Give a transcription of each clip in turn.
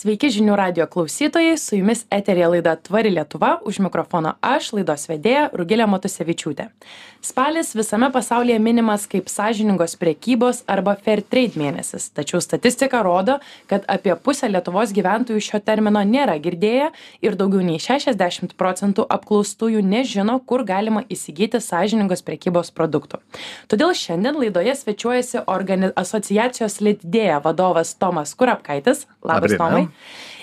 Sveiki žinių radio klausytojai, su jumis eterija laida Tvari Lietuva, už mikrofono aš, laidos vedėja Rugilė Matusevičiūtė. Spalis visame pasaulyje minimas kaip sąžiningos priekybos arba fair trade mėnesis, tačiau statistika rodo, kad apie pusę Lietuvos gyventojų šio termino nėra girdėję ir daugiau nei 60 procentų apklaustųjų nežino, kur galima įsigyti sąžiningos priekybos produktų. Todėl šiandien laidoje svečiuojasi organi... asociacijos Litdėja vadovas Tomas Kurapkaitis. Labas, Tomai.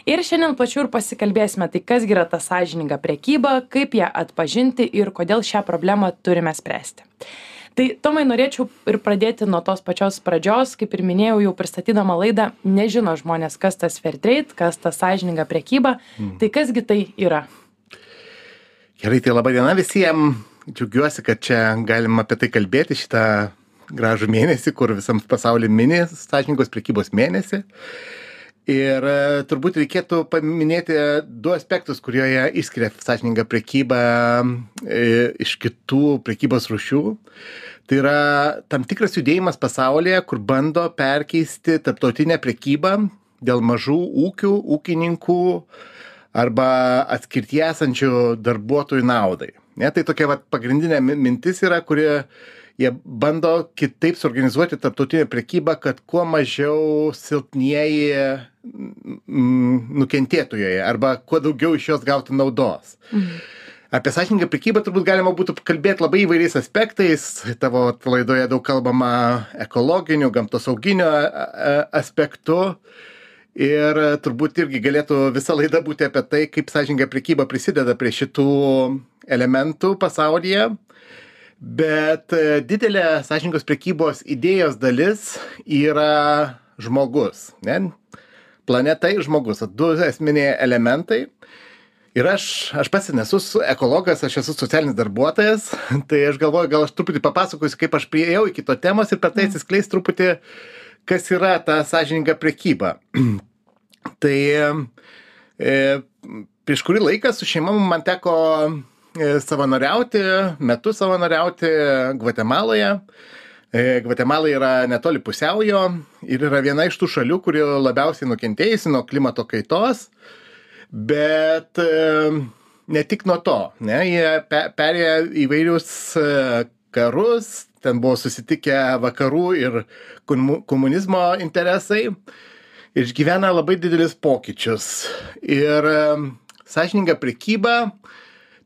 Ir šiandien plačiau ir pasikalbėsime, tai kas yra ta sąžininga prekyba, kaip ją atpažinti ir kodėl šią problemą turime spręsti. Tai Tomai norėčiau ir pradėti nuo tos pačios pradžios, kaip ir minėjau jau pristatydama laidą, nežino žmonės, kas tas fair trade, kas ta sąžininga prekyba, mm. tai kasgi tai yra. Gerai, tai laba diena visiems. Džiaugiuosi, kad čia galim apie tai kalbėti šitą gražų mėnesį, kur visam pasaulyje mini sąžininkos prekybos mėnesį. Ir e, turbūt reikėtų paminėti du aspektus, kurie išskiria sąžiningą prekybą e, iš kitų prekybos rušių. Tai yra tam tikras judėjimas pasaulyje, kur bando perkeisti tarptautinę prekybą dėl mažų ūkių, ūkininkų arba atskirtie esančių darbuotojų naudai. Ne, tai tokia vat, pagrindinė mintis yra, kurie jie bando kitaip suorganizuoti tarptautinę prekybą, kad kuo mažiau silpnieji nukentėtų joje arba kuo daugiau iš jos gautų naudos. Mhm. Apie sąžiningą prekybą turbūt galima būtų kalbėti labai įvairiais aspektais. Tavo laidoje daug kalbama ekologiniu, gamtosauginiu aspektu. Ir turbūt irgi galėtų visa laida būti apie tai, kaip sąžininga prekyba prisideda prie šitų elementų pasaulyje bet e, didelė sąžiningos prekybos idėjos dalis yra žmogus. Ne? Planeta ir žmogus. Du esminiai elementai. Ir aš, aš pats nesu ekologas, aš esu socialinis darbuotojas, tai aš galvoju, gal aš truputį papasakosiu, kaip aš prieėjau iki to temos ir per tai mm. atsiskleis truputį, kas yra ta sąžininga prekyba. tai e, prieš kurį laiką su šeima man teko savanoriauti, metus savanoriauti Gvatemaloje. E, Gvatemala yra netoli pusiaujo ir yra viena iš tų šalių, kuri labiausiai nukentėjusi nuo klimato kaitos, bet e, ne tik nuo to. Ne, jie perėjo įvairius karus, ten buvo susitikę vakarų ir komunizmo interesai ir išgyvena labai didelis pokyčius. Ir sąžininga prekyba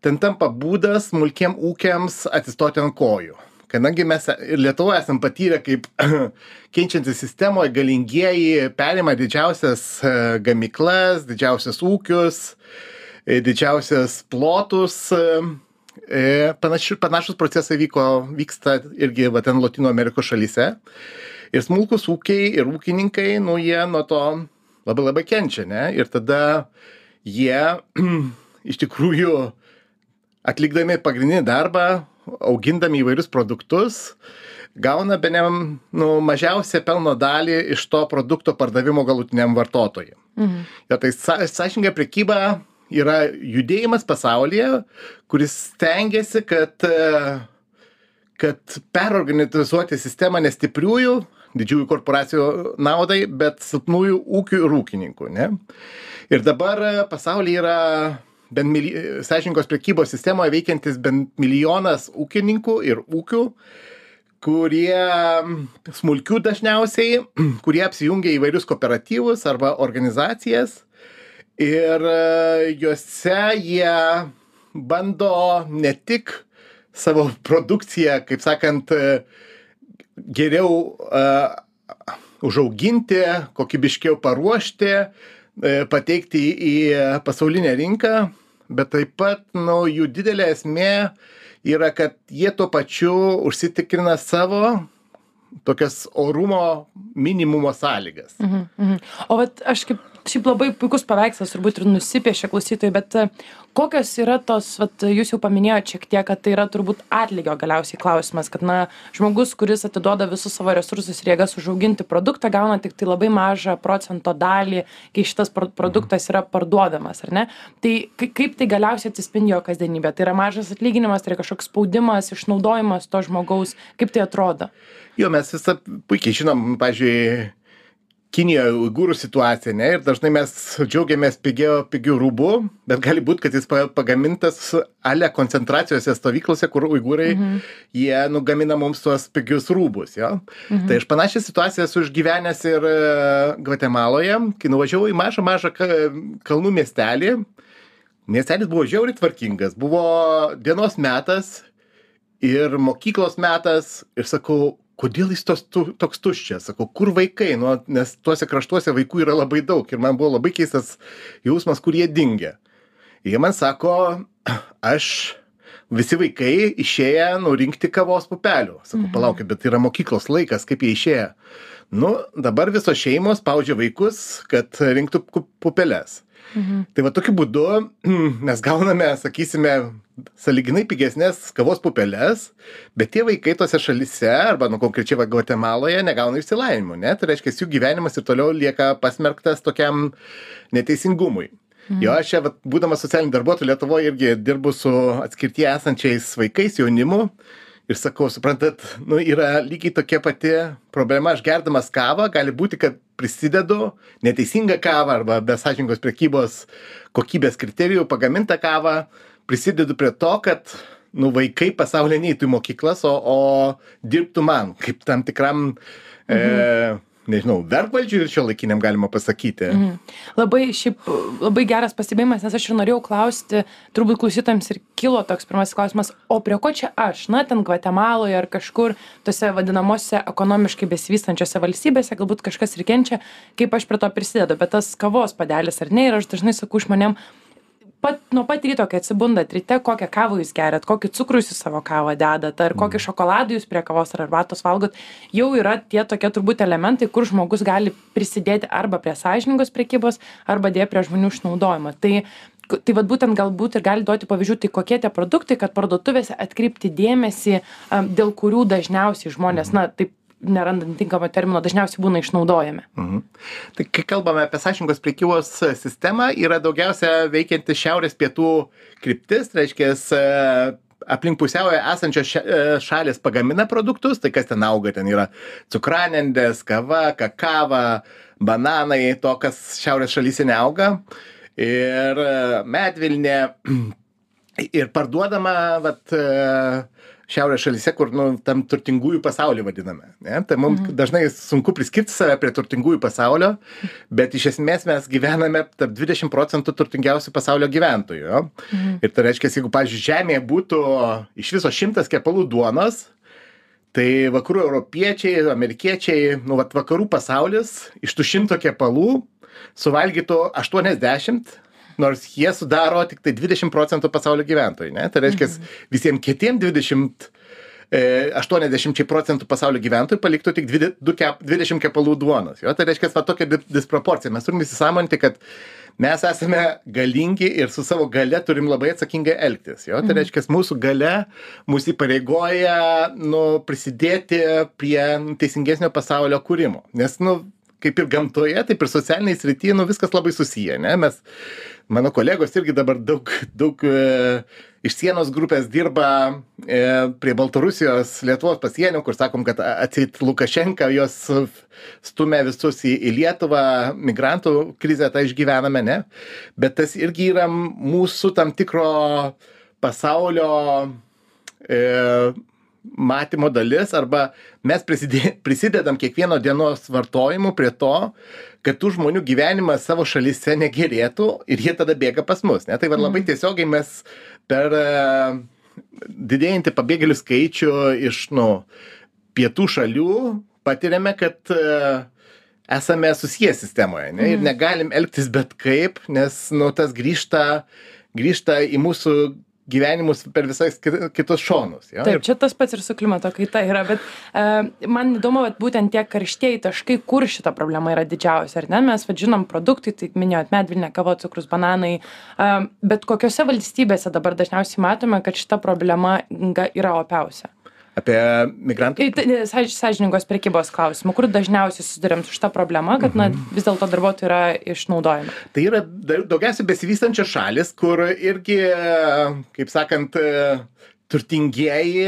ten tampa būdas smulkiem ūkiams atsistoti ant kojų. Kadangi mes ir lietuvoj esam patyrę kaip keičiantis sistemoj galingieji perima didžiausias e, gamyklas didžiausius ūkius e, didžiausias plotus e, panašiu panašūs procesai vyko vyksta irgi va ten lotynų amerikos šalyse. Ir smulkūs ūkiai ir ūkininkai nu jie nuo to labai labai kenčia ne? Ir tada jie iš tikrųjų atlikdami pagrindinį darbą, augindami įvairius produktus, gauna bene nu, mažiausią pelno dalį iš to produkto pardavimo galutiniam vartotojui. Mhm. Ja, tai sąžininga prekyba yra judėjimas pasaulyje, kuris stengiasi, kad, kad perorganizuoti sistemą nestipriųjų, didžiųjų korporacijų naudai, bet silpnųjų ūkių ir ūkininkų. Ne? Ir dabar pasaulyje yra bent mili sąžiningos prekybos sistemoje veikiantis bent milijonas ūkininkų ir ūkių kurie smulkių dažniausiai kurie apsijungia įvairius kooperatyvus arba organizacijas. Ir e, juose jie bando ne tik savo produkciją kaip sakant e, geriau uh, užauginti kokybiškiau paruošti pateikti į pasaulinę rinką bet taip pat nu jų didelė esmė yra kad jie tuo pačiu užsitikrina savo tokias orumo minimumo sąlygas. Mhm, mhm. O vat aš kaip šiaip labai puikus paveikslas turbūt ir nusipiešė klausytojai bet e, kokios yra tos vat jūs jau paminėjot šiek tiek kad tai yra turbūt atlygio galiausiai klausimas kad na žmogus kuris atiduoda visus savo resursus ir jėgas užauginti produktą gauna tiktai labai mažą procento dalį kai šitas pro produktas yra parduodamas ar ne? Tai kai kaip tai galiausiai atsispindi jo kasdienybėje tai yra mažas atlyginimas tai yra kažkoks spaudimas išnaudojimas to žmogaus? Kaip tai atrodo? Jo mes visą puikiai žinom pavyzdžiui Kinijoje uigūrų situacija, ne, ir dažnai mes džiaugiamės pigio, pigių rūbų, bet gali būti, kad jis pagamintas ale koncentracijose stovyklose, kur uigūrai, mhm. jie nugamina mums tuos pigius rūbus, jo. Mhm. Tai aš panašią situaciją esu išgyvenęs ir e, Gvatemaloje, kai nuvažiavau į mažą, mažą kalnų miestelį. Miestelis buvo žiauriai tvarkingas, buvo dienos metas ir mokyklos metas ir sakau, kodėl jis tos tu toks tuščias? Sakau kur vaikai? Nu nes tuose kraštuose vaikų yra labai daug ir man buvo labai keistas jausmas kur jie dingę jie man sako aš visi vaikai išėję nurinkti kavos pupelių. Sakau Mhm. palaukit bet tai yra mokyklos laikas kaip jie išėję nu dabar visos šeimos spaudžia vaikus kad rinktų pupeles Mhm. Tai va tokiu būdu mes gauname, sakysime, saliginai pigesnės kavos pupeles, bet tie vaikai tose šalise, arba nu konkrečiai va Gvatemaloje, negauna išsilavinimo, ne? Tai reiškia, jų gyvenimas ir toliau lieka pasmerktas tokiam neteisingumui. Jo, aš čia, būdamas socialiniu darbuotoju Lietuvoje, irgi dirbu su atskirtie esančiais vaikais, jaunimu. Ir sakau, suprantat, nu, yra lygiai tokia pati problema. Aš gerdamas kavą, gali būti, kad prisidedu neteisingą kavą arba be sąžingos prekybos kokybės kriterijų pagamintą kavą, prisidedu prie to, kad nu, vaikai pasaulyje neįtų į mokyklas, o, o dirbtų man kaip tam tikram, e, nežinau, vergvaldžiui ir šio laikiniam galima pasakyti. Mhm. Labai, šiaip, labai geras pastebėjimas, nes aš ir norėjau klausti, turbūt klausytojams ir kilo toks pirmasis klausimas, o prie ko čia aš, na, ten Gvatemaloje ar kažkur tose vadinamosiose ekonomiškai besivystančiose valstybėse, galbūt kažkas ir kenčia, kaip aš prie to prisidedu, bet tas kavos padelis ar ne, ir aš dažnai sakau žmonėm, pat, nuo pat ryto, kai atsibundat ryte, kokią kavą jūs geriat, kokį cukrų jūs į savo kavą dedat, ar kokį šokoladą jūs prie kavos ar arbatos valgot, jau yra tie tokie turbūt elementai, kur žmogus gali prisidėti arba prie sąžiningos prekybos, arba dėja prie žmonių išnaudojimo. Tai Tai vad būtent galbūt ir gali duoti pavyzdžių, tai kokie tie produktai, kad parduotuvėse atkreipti dėmesį, dėl kurių dažniausiai žmonės, na, taip nerandant tinkamo termino, dažniausiai būna išnaudojami. Mhm. Tai kai kalbame apie sąžingos priekybos sistemą, yra daugiausia veikianti šiaurės pietų kryptis, tai reiškia, aplink pusiaują esančios e, šalis pagamina produktus, tai kas ten auga, ten yra cukranendės, kava, kakava, bananai, to, kas šiaurės šalyse neauga. Ir e, medvilnė ir parduodama, vat, e, šiaurės šalyse, kur, nu, tam turtingųjų pasaulį vadiname. Ne? Tai mums mhm. dažnai sunku priskirti save prie turtingųjų pasaulio, bet iš esmės mes gyvename tarp 20 procentų turtingiausių pasaulio gyventojų. Mhm. Ir tai reiškia, jeigu, pavyzdžiui, žemėje būtų iš viso šimtas kepalų duonos, tai vakarų europiečiai, amerikiečiai, nu, vat, vakarų pasaulis iš tų šimto kepalų suvalgytų 80 nors jie sudaro tik tai 20 procentų pasaulio gyventojų, ne? Tai reiškia, visiems kitiem 20, e, 80 procentų pasaulio gyventojų paliktų tik 20, du kep- 20 kepalų duonos. Jo? Tai reiškia, va tokia di- disproporcija. Mes turime įsisamonti, kad mes esame galingi ir su savo gale turim labai atsakingai elgtis. Jo? Tai reiškia, mūsų gale mūsų įpareigoja nu, prisidėti prie teisingesnio pasaulio kūrimo. Nes, nu, kaip ir gamtoje, taip ir socialiniai srityje, nu, viskas labai susiję. Ne? Mes, mano kolegos irgi dabar daug, daug e, iš sienos grupės dirba e, prie Baltarusijos, Lietuvos pasienio, kur sakom, kad atsit Lukašenka jos stumia visus į, į Lietuvą, migrantų krizę tą išgyvename, ne? Bet tas irgi yra mūsų tam tikro pasaulio e, matymo dalis arba mes prisidedam kiekvieno dienos vartojimu prie to, kad tų žmonių gyvenimas savo šalyse negerėtų ir jie tada bėga pas mus. Ne? Tai va, labai tiesiogiai mes per e, didėjantį pabėgėlių skaičių iš nu, pietų šalių patiriame, kad e, esame susiję sistemoje ne? ir negalim elgtis bet kaip, nes nu, tas grįžta, grįžta į mūsų gyvenimus per visais kit- kitus šonus. Jo? Taip, čia tas pats ir su klimato kaita yra, bet uh, man įdomu, kad būtent tie karštieji taškai, kur šita problema yra didžiausia, ar ne? Mes vad žinom produktai, tai minėjot medvilnė, kava, cukrus, bananai, uh, bet kokiose valstybėse dabar dažniausiai matome, kad šita problema yra opiausia. Apie migrantų. Tai sąž- Sąžiningos prekybos klausimų, kur dažniausiai susidurėm su šita problema, kad na, vis dėlto darbuotojai yra išnaudojami. Tai yra da- daugiausiai besivystančios šalis, kur irgi, kaip sakant, turtingieji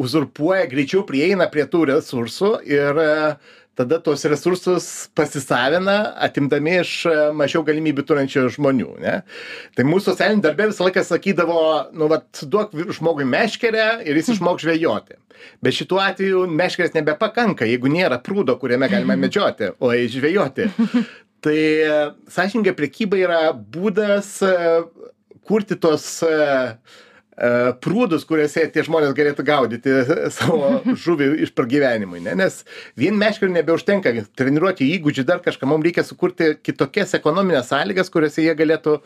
uzurpuoja, greičiau prieina prie tų resursų ir e, tada tuos resursus pasisavina, atimdami iš e, mažiau galimybių turinčių žmonių. Ne? Tai mūsų socialinė darbė visą laiką sakydavo, nu, vat, duok žmogui meškerę ir jis išmok žvejoti. Bet šituo atveju meškerės nebepakanka, jeigu nėra prūdo, kuriame galima medžioti, o žvejoti. Tai e, sąžininkai prekyba yra būdas e, kurti tos uh, prūdus, kuriuose tie žmonės galėtų gaudyti savo žuvį iš pragyvenimui. Ne? Nes vien meškerių nebeužtenka treniruoti įgūdžių, dar kažką mums reikia sukurti kitokias ekonominės sąlygas, kuriuose jie galėtų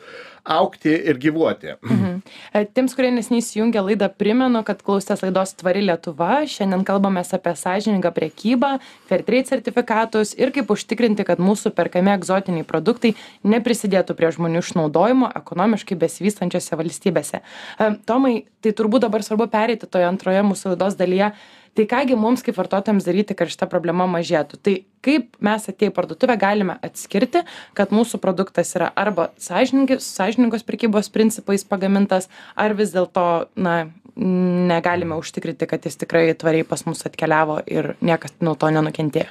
aukti ir gyvuoti. Mhm. E, tiems, kurie nesiniai įsijungia laidą, primenu, kad klausęs laidos Tvari Lietuva. Šiandien kalbame apie sąžiningą priekybą, Fairtrade sertifikatus ir kaip užtikrinti, kad mūsų perkami egzotiniai produktai neprisidėtų prie žmonių išnaudojimo ekonomiškai besivystančiose valstybėse. E, Tomai, tai turbūt dabar svarbu pereiti toje antroje mūsų laidos dalyje tai ką gi mums kaip vartotojams daryti kad šita problema mažėtų? Tai kaip mes atėję į parduotuvę galime atskirti kad mūsų produktas yra arba sąžiningi sąžiningos prekybos principais pagamintas ar vis dėlto na negalime užtikrinti kad jis tikrai tvariai pas mus atkeliavo ir niekas nuo to nenukentėjo?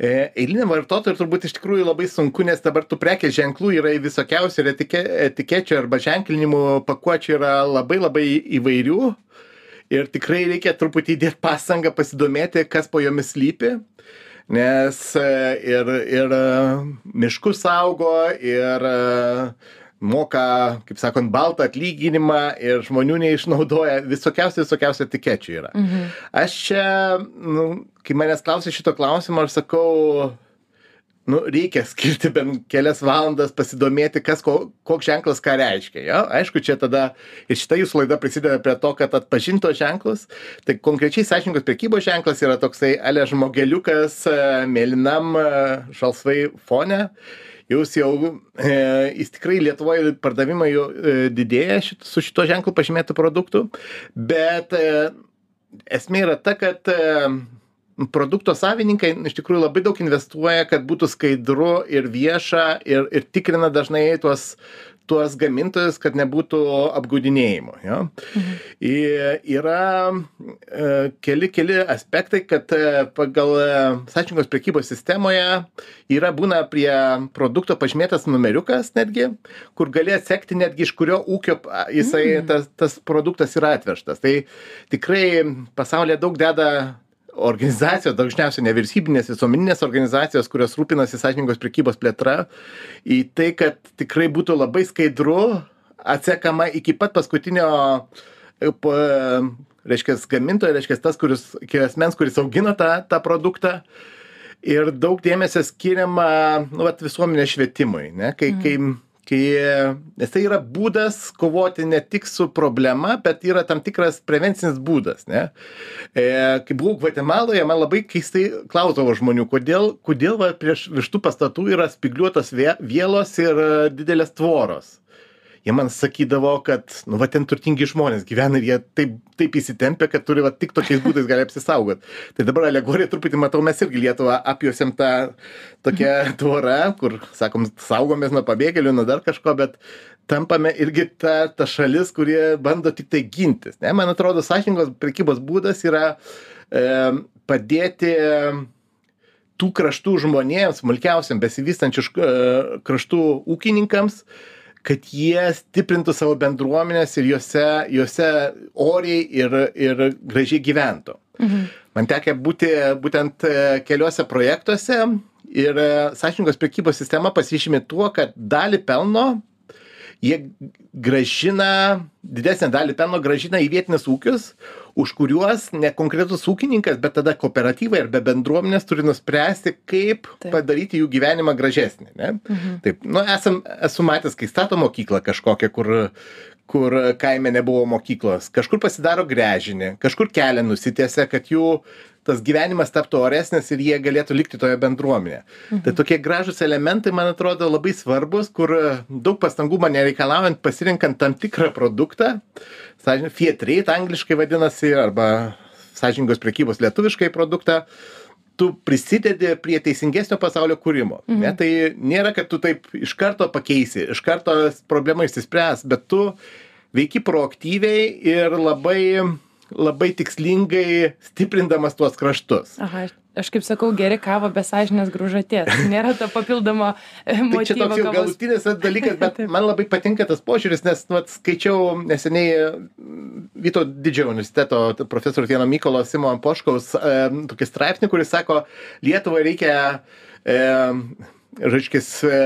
E, Eiliniam vartotojui turbūt iš tikrųjų labai sunku, nes dabar tų prekės ženklų yra visokiausių ir etike, etikečių arba ženklinimų pakuočių yra labai labai įvairių ir tikrai reikia truputį įdėt pastangą pasidomėti, kas po jomis slypi, nes e, ir, ir e, miškus saugo, ir e, moka, kaip sakant, baltą atlyginimą ir žmonių neišnaudoja, visokiausių, visokiausių etikečių yra. Mhm. Aš čia, nu, kai manęs klausia šito klausimo, aš sakau, nu reikia skirti bent kelias valandas pasidomėti kas ko koks ženklas ką reiškia jo? Aišku čia tada ir šita jūsų laida prisideda prie to kad atpažint tuos ženklus. Tai konkrečiai sąžiningos prekybos ženklas yra toksai ale žmogeliukas e, mėlynam e, žalsvai fone. Jūs jau e, jis tikrai lietuvoj pardavimai jo didėja šit su šituo ženklu pažymėtų produktų. Bet esmė yra ta kad produkto savininkai iš tikrųjų labai daug investuoja kad būtų skaidru ir vieša ir ir tikrina dažnai tuos tuos gamintojus kad nebūtų apgaudinėjimo jo mhm. yra e, keli keli aspektai kad e, pagal e, sąžiningos prekybos sistemoje yra būna prie produkto pažymėtas numeriukas netgi kur gali atsekti netgi iš kurio ūkio jisai mm. tas tas produktas yra atvežtas tai tikrai pasaulyje daug deda organizacijos dažniausiai nevyriausybinės visuomeninės organizacijos kurios rūpinasi sąžiningos prekybos plėtra į tai kad tikrai būtų labai skaidru atsekama iki pat paskutinio e, reiškias gamintojo reiškias tas kuris iki asmens kuris augino tą tą produktą. Ir daug dėmesio skiriama nu vat visuomenės švietimui ne? Kai kai kai nes tai yra būdas kovoti ne tik su problema bet yra tam tikras prevencinis būdas ne? E, kai buvau gvatemaloje man labai keistai klausdavo žmonių kodėl kodėl va prieš virš tų pastatų yra spygliuotos vie vielos ir didelės tvoros jie man sakydavo kad nu va ten turtingi žmonės gyvena ir jie taip taip įsitempę kad turi va tik tokiais būdais gali apsisaugot. Tai dabar alegoriją truputį matau mes irgi lietuvą apjuosėm ta tokia tvora kur sakom saugomės nuo pabėgėlių nuo dar kažko bet tampame irgi ta ta šalis kurie bando tiktai gintis ne? Man atrodo sąžiningos prekybos būdas yra e, padėti tų kraštų žmonėms smulkiausiem besivystančių e, kraštų ūkininkams kad jie stiprintų savo bendruomenes ir jose jose oriai ir ir gražiai gyventų mhm. man tekę būti būtent e, keliuose projektuose ir e, sąžiningos prekybos sistema pasižymi tuo kad dalį pelno jie grąžina didesnę dalį pelno grąžina į vietinius ūkius už kuriuos ne konkretus ūkininkas bet tada kooperatyvai arba bendruomenės turi nuspręsti kaip padaryti jų gyvenimą gražesnį ne mhm. taip nu esam esu matęs kai stato mokyklą kažkokią kur kur kaime nebuvo mokyklos kažkur pasidaro gręžinį kažkur kelią nusitiesia kad jų tas gyvenimas taptų oresnis ir jie galėtų likti toje bendruomenėje. Mhm. Tai tokie gražus elementai, man atrodo, labai svarbus, kur daug pastangų man nereikalaujant pasirinkant tam tikrą produktą, Fiat Rate angliškai vadinasi, arba sąžingos prekybos lietuviškai produktą, tu prisidedi prie teisingesnio pasaulio kūrimo. Mhm. Ne? Tai nėra, kad tu taip iš karto pakeisi, iš karto problema išsispręs, bet tu veiki proaktyviai ir labai labai tikslingai stiprindamas tuos kraštus. Aha, aš kaip sakau geri kavą be sąžinės graužaties nėra to papildomo Tai čia motyvo toks jau galutinis dalykas, bet man labai patinka tas požiūris, nes nu, skaičiau neseniai mm, Vyto didžiojo universiteto profesoriaus vieno Mykolo Simo Poškaus e, tokį straipsnį, kuris sako, Lietuvai reikia, e, reiškis, e,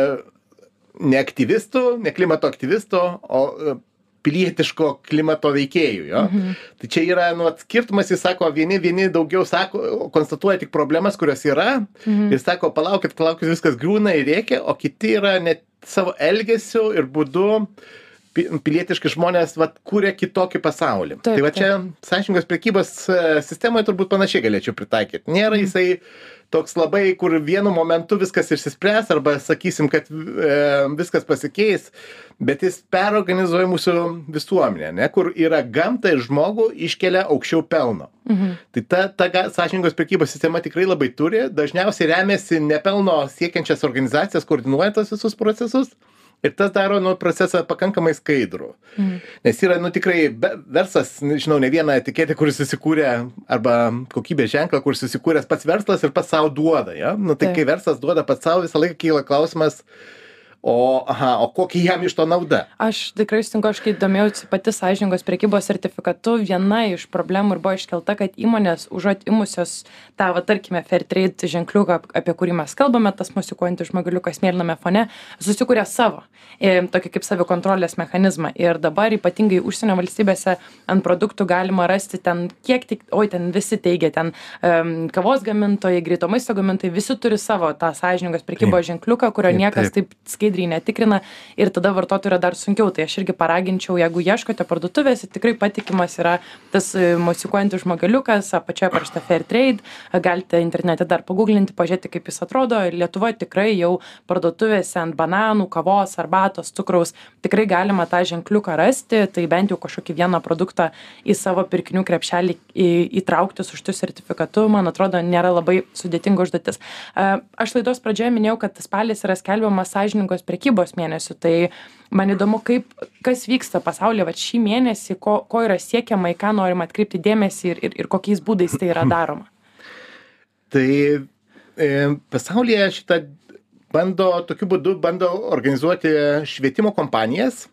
ne aktyvistų, ne klimato aktyvistų, o e, pilietiško klimato veikėjų. Jo? Mhm. Tai čia yra nu, skirtumas, jis sako, vieni, vieni daugiau sako, konstatuoja tik problemas, kurios yra mhm. ir sako, palaukit, palaukit, viskas griūna ir reikia, o kiti yra net savo elgesiu ir būdu pi- pilietiški žmonės vat, kūrė kitokį pasaulį. Taip, tai va čia sąžingos prekybos e, sistemoje turbūt panašiai galėčiau pritaikyti. Nėra jisai toks labai, kur vienu momentu viskas išsispręs arba sakysim, kad e, viskas pasikeis, bet jis perorganizuoja mūsų visuomenę, ne, kur yra gamta ir žmogų iškelia aukščiau pelno. Mhm. Tai ta, ta sąžiningos prekybos sistema tikrai labai turi, dažniausiai remiasi nepelno siekiančias organizacijas, koordinuoja tos visus procesus. Ir tas daro nu, procesą pakankamai skaidrų. Mhm. Nes yra, nu tikrai, be- verslas, žinau, ne vieną etiketę, kuris susikūrė, arba kokybės ženklą, kuris susikūręs pats verslas ir pats savo duoda. Ja? Nu, tai Taip. kai verslas duoda pats savo, visą laiką kyla klausimas, o, aha, o kokia jam iš to nauda? Aš tikrai sutinku, aš kai domėjausi pati sąžiningos priekybos sertifikatu, viena iš problemų ir buvo iškelta, kad įmonės užuot imusios tą, va, tarkime, fair trade ženkliuką, ap- apie kurį mes kalbame, tas musikuojantis žmogeliukas mėlyname fone, susikūrė savo, e, tokį kaip savikontrolės mechanizmą. Ir dabar ypatingai užsienio valstybėse ant produktų galima rasti ten, kiek tik, oi, ten visi teigia, ten um, kavos gamintojai, greito maisto gamintojai, visi turi savo tą sąžiningos priekybos ženkliuką, kurio Taip, niekas taip. taip skaidriai netikrina ir tada vartotojui yra dar sunkiau. Tai aš irgi paraginčiau, jeigu ieškote parduotuvėse, tikrai patikimas yra tas e, mosikuojantis žmogeliukas, apačioje parašta Fair Trade, galite internete dar paguglinti, pažiūrėti, kaip jis atrodo. Ir Lietuvoje tikrai jau parduotuvėse ant bananų, kavos, arbatos, cukraus tikrai galima tą ženkliuką rasti, tai bent jau kažkokį vieną produktą į savo pirkinių krepšelį į- įtraukti su šitu sertifikatu, man atrodo, nėra labai sudėtinga užduotis. E, Aš laidos pradžioje minėjau, kad spalis yra skelbiamas sąžiningos prekybos mėnesiu, tai man įdomu, kaip, kas vyksta pasaulyje vat šį mėnesį, ko, ko yra siekiama, į ką norima atkreipti dėmesį ir, ir, ir kokiais būdais tai yra daroma. Tai e, pasaulyje šitą bando, tokiu būdu bando organizuoti švietimo kompanijas.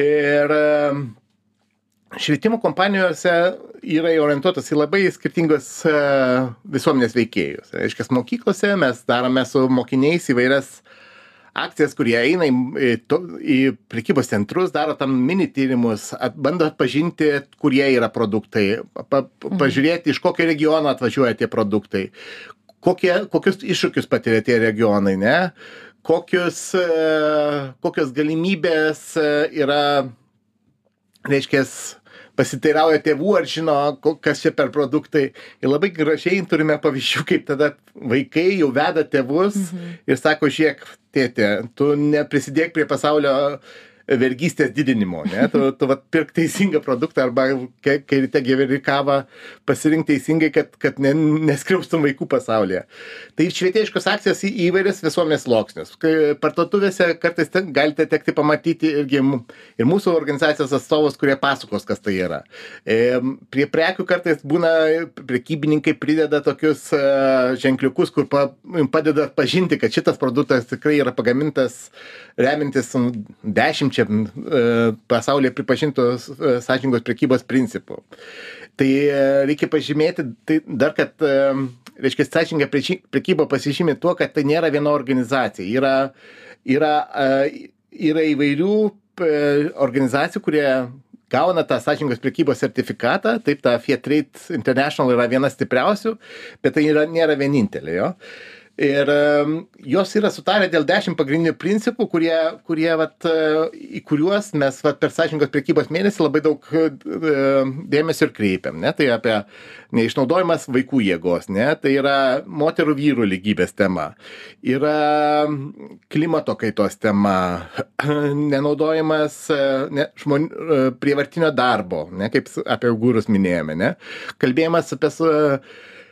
Ir e, švietimo kompanijose yra orientuotas į labai skirtingos e, visuomenės veikėjus. Reiškia, mokyklose mes darome su mokiniais įvairias akcijas, kurie eina į, to, į prekybos centrus, daro tam mini tyrimus, at, bando atpažinti, kurie yra produktai, pa, pa, pažiūrėti, iš kokio regiono atvažiuoja tie produktai, kokie, kokius iššūkius patiria tie regionai, ne? Kokius, e, kokios galimybės e, yra, reiškia, pasiteirauja tėvų, ar žino, kas čia per produktai. Ir labai gražiai turime pavyzdžių, kaip tada vaikai jau veda tėvus mhm. ir sako, žiūrėk, tėtė, tu neprisidėk prie pasaulio vergystės didinimo, ne? Tu, tu vat, pirk teisingą produktą arba kai, kai ryte geri kavą, pasirink teisingai, kad, kad ne, neskriaustum vaikų pasaulyje. Tai švietėjiškos akcijos į įvairias visuomės loksnius. Parduotuvėse kartais ten galite tekti pamatyti irgi ir mūsų organizacijos atstovus, kurie pasakos, kas tai yra. E, prie prekių kartais būna prekybininkai prideda tokius e, ženkliukus, kur pa, padeda pažinti, kad šitas produktas tikrai yra pagamintas remintis 10 ginčiam e, pasaulyje pripažintos e, sąžingos prekybos principų. Tai e, reikia pažymėti tai dar, kad, reiškia, sąžinga prekyba pasižymė tuo, kad tai nėra viena organizacija. Yra, yra, yra įvairių organizacijų, kurie gauna tą sąžingos prekybos sertifikatą, taip ta Fiat Trade International yra viena stipriausių, bet tai yra, nėra vienintelė jo. Uh, Ir jos yra sutarę dėl dešimt pagrindinių principų, kurie, kurie vat, e, į kuriuos mes vat, per sąžingos prekybos mėnesį labai daug e, dėmesio ir kreipiam. Ne? Tai apie neišnaudojimas vaikų jėgos, ne? tai yra moterų vyrų lygybės tema, yra klimato kaitos tema, nenaudojimas e, ne, žmon, prievartinio darbo, ne? kaip apie augūrus minėjome, ne? kalbėjimas apie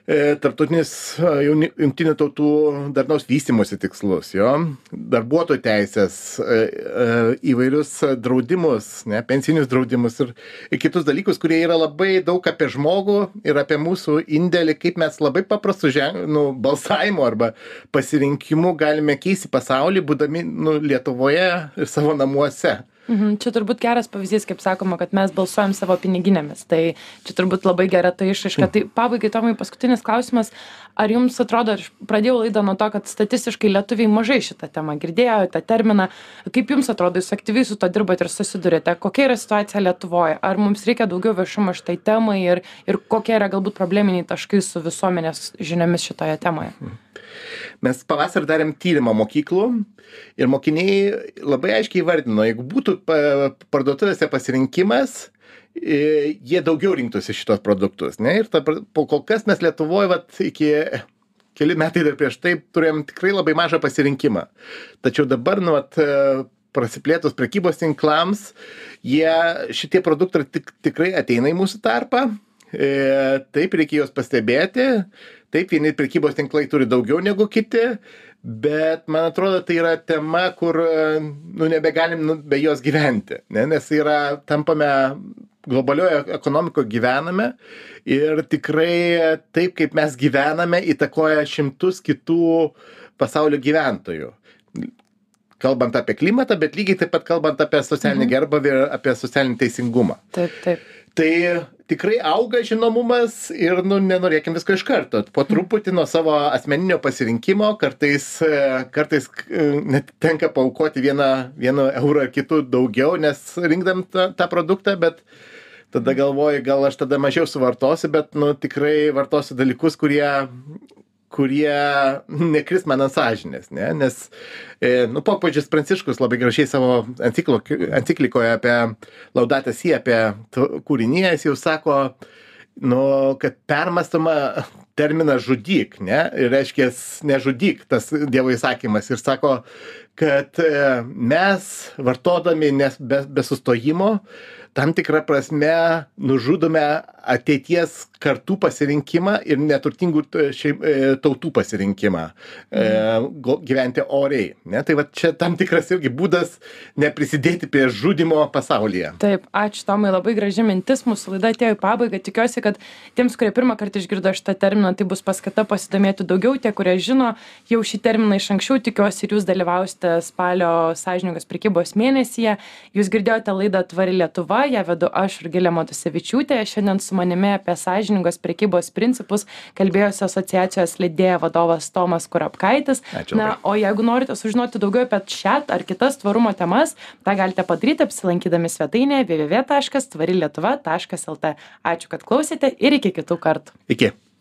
tarptautinis e, jungtinių tautų darnaus vystimosi tikslus, jo, darbuotojų teisės, e, įvairius draudimus, ne, pensinius draudimus ir, ir kitus dalykus, kurie yra labai daug apie žmogų ir apie mūsų indėlį, kaip mes labai paprastų žen, nu, balsavimu arba pasirinkimu galime keisti pasaulį, būdami nu, Lietuvoje ir savo namuose. Mhm, čia turbūt geras pavyzdys, kaip sakoma, kad mes balsuojam savo piniginėmis. Tai čia turbūt labai gera ta išaiška. Tai pabaigai, Tomai, paskutinis klausimas. Ar jums atrodo, aš pradėjau laidą nuo to, kad statistiškai lietuviai mažai šitą temą girdėjo, tą terminą. Kaip jums atrodo, jūs aktyviai su to dirbate ir susidurite? Kokia yra situacija Lietuvoje? Ar mums reikia daugiau viešumo šitai temai ir, ir kokie yra galbūt probleminiai taškai su visuomenės žiniomis šitoje temoje? Mhm. Mes pavasarį darėm tyrimą mokyklų ir mokiniai labai aiškiai įvardino, jeigu būtų parduotuvėse pasirinkimas, jie daugiau rinktųsi šitos produktus. Ne? Ir ta, po kol kas mes Lietuvoje vat, iki keli metai dar prieš tai turėjom tikrai labai mažą pasirinkimą. Tačiau dabar, nu, vat, prasiplėtus prekybos tinklams, jie, šitie produktai tik, tikrai ateina į mūsų tarpą. E, taip, reikia juos pastebėti, taip vieni prekybos tinklai turi daugiau negu kiti bet man atrodo tai yra tema kur nu nebegalim nu be jos gyventi ne? Nes yra tampame globalioj ekonomikoj gyvename ir tikrai taip kaip mes gyvename įtakoja šimtus kitų pasaulio gyventojų. Kalbant apie klimatą bet lygiai taip pat kalbant apie socialinį mhm. gerbūvį ir apie socialinį teisingumą. Taip taip tai tikrai auga žinomumas ir nu nenorėkim visko iš karto. Po truputį nuo savo asmeninio pasirinkimo kartais kartais net tenka paaukoti vieną vieną eurą ar kitų daugiau nes rinkdami tą tą produktą bet tada galvoji gal aš tada mažiau suvartosiu bet nu tikrai vartosiu dalykus kurie kurie nekris man ant sąžinės, ne? nes e, nu, popiežius Pranciškus labai gražiai savo enciklikoje apie laudatą sie, apie kūrinį, jis jau sako, nu, kad permastoma terminas žudyk, ne? Ir reiškia, nežudyk tas Dievo įsakymas. Ir sako, kad e, mes vartodami nes be, be sustojimo, tam tikra prasme nužudome ateities kartų pasirinkimą ir neturtingų šiaip e, tautų pasirinkimą e, gyventi oriai. Ne? Tai va čia tam tikras irgi būdas neprisidėti prie žudimo pasaulyje. Taip, ačiū Tomai, labai graži mintis, mūsų laida atėjo į pabaigą. Tikiuosi, kad tiems, kurie pirmą kartą išgirdo šitą terminą, tai bus paskata pasidomėti daugiau. Tie, kurie žino jau šį terminą iš anksčiau, tikiuosi ir jūs dalyvausite spalio sąžiningos prekybos mėnesyje. Jūs girdėjote laidą Tvari Lietuva, ją vedu aš ir Gilė Matusevičiūtė. Šiandien su manimi apie sąžiningos prekybos principus kalbėjosi asociacijos leidėja vadovas Tomas Kurapkaitis. Na, o jeigu norite sužinoti daugiau apie šią ar kitas tvarumo temas, tą galite padaryti apsilankydami svetainėje www.tvarilietuva.lt. Ačiū, kad klausėte ir iki kitų kartų. Iki.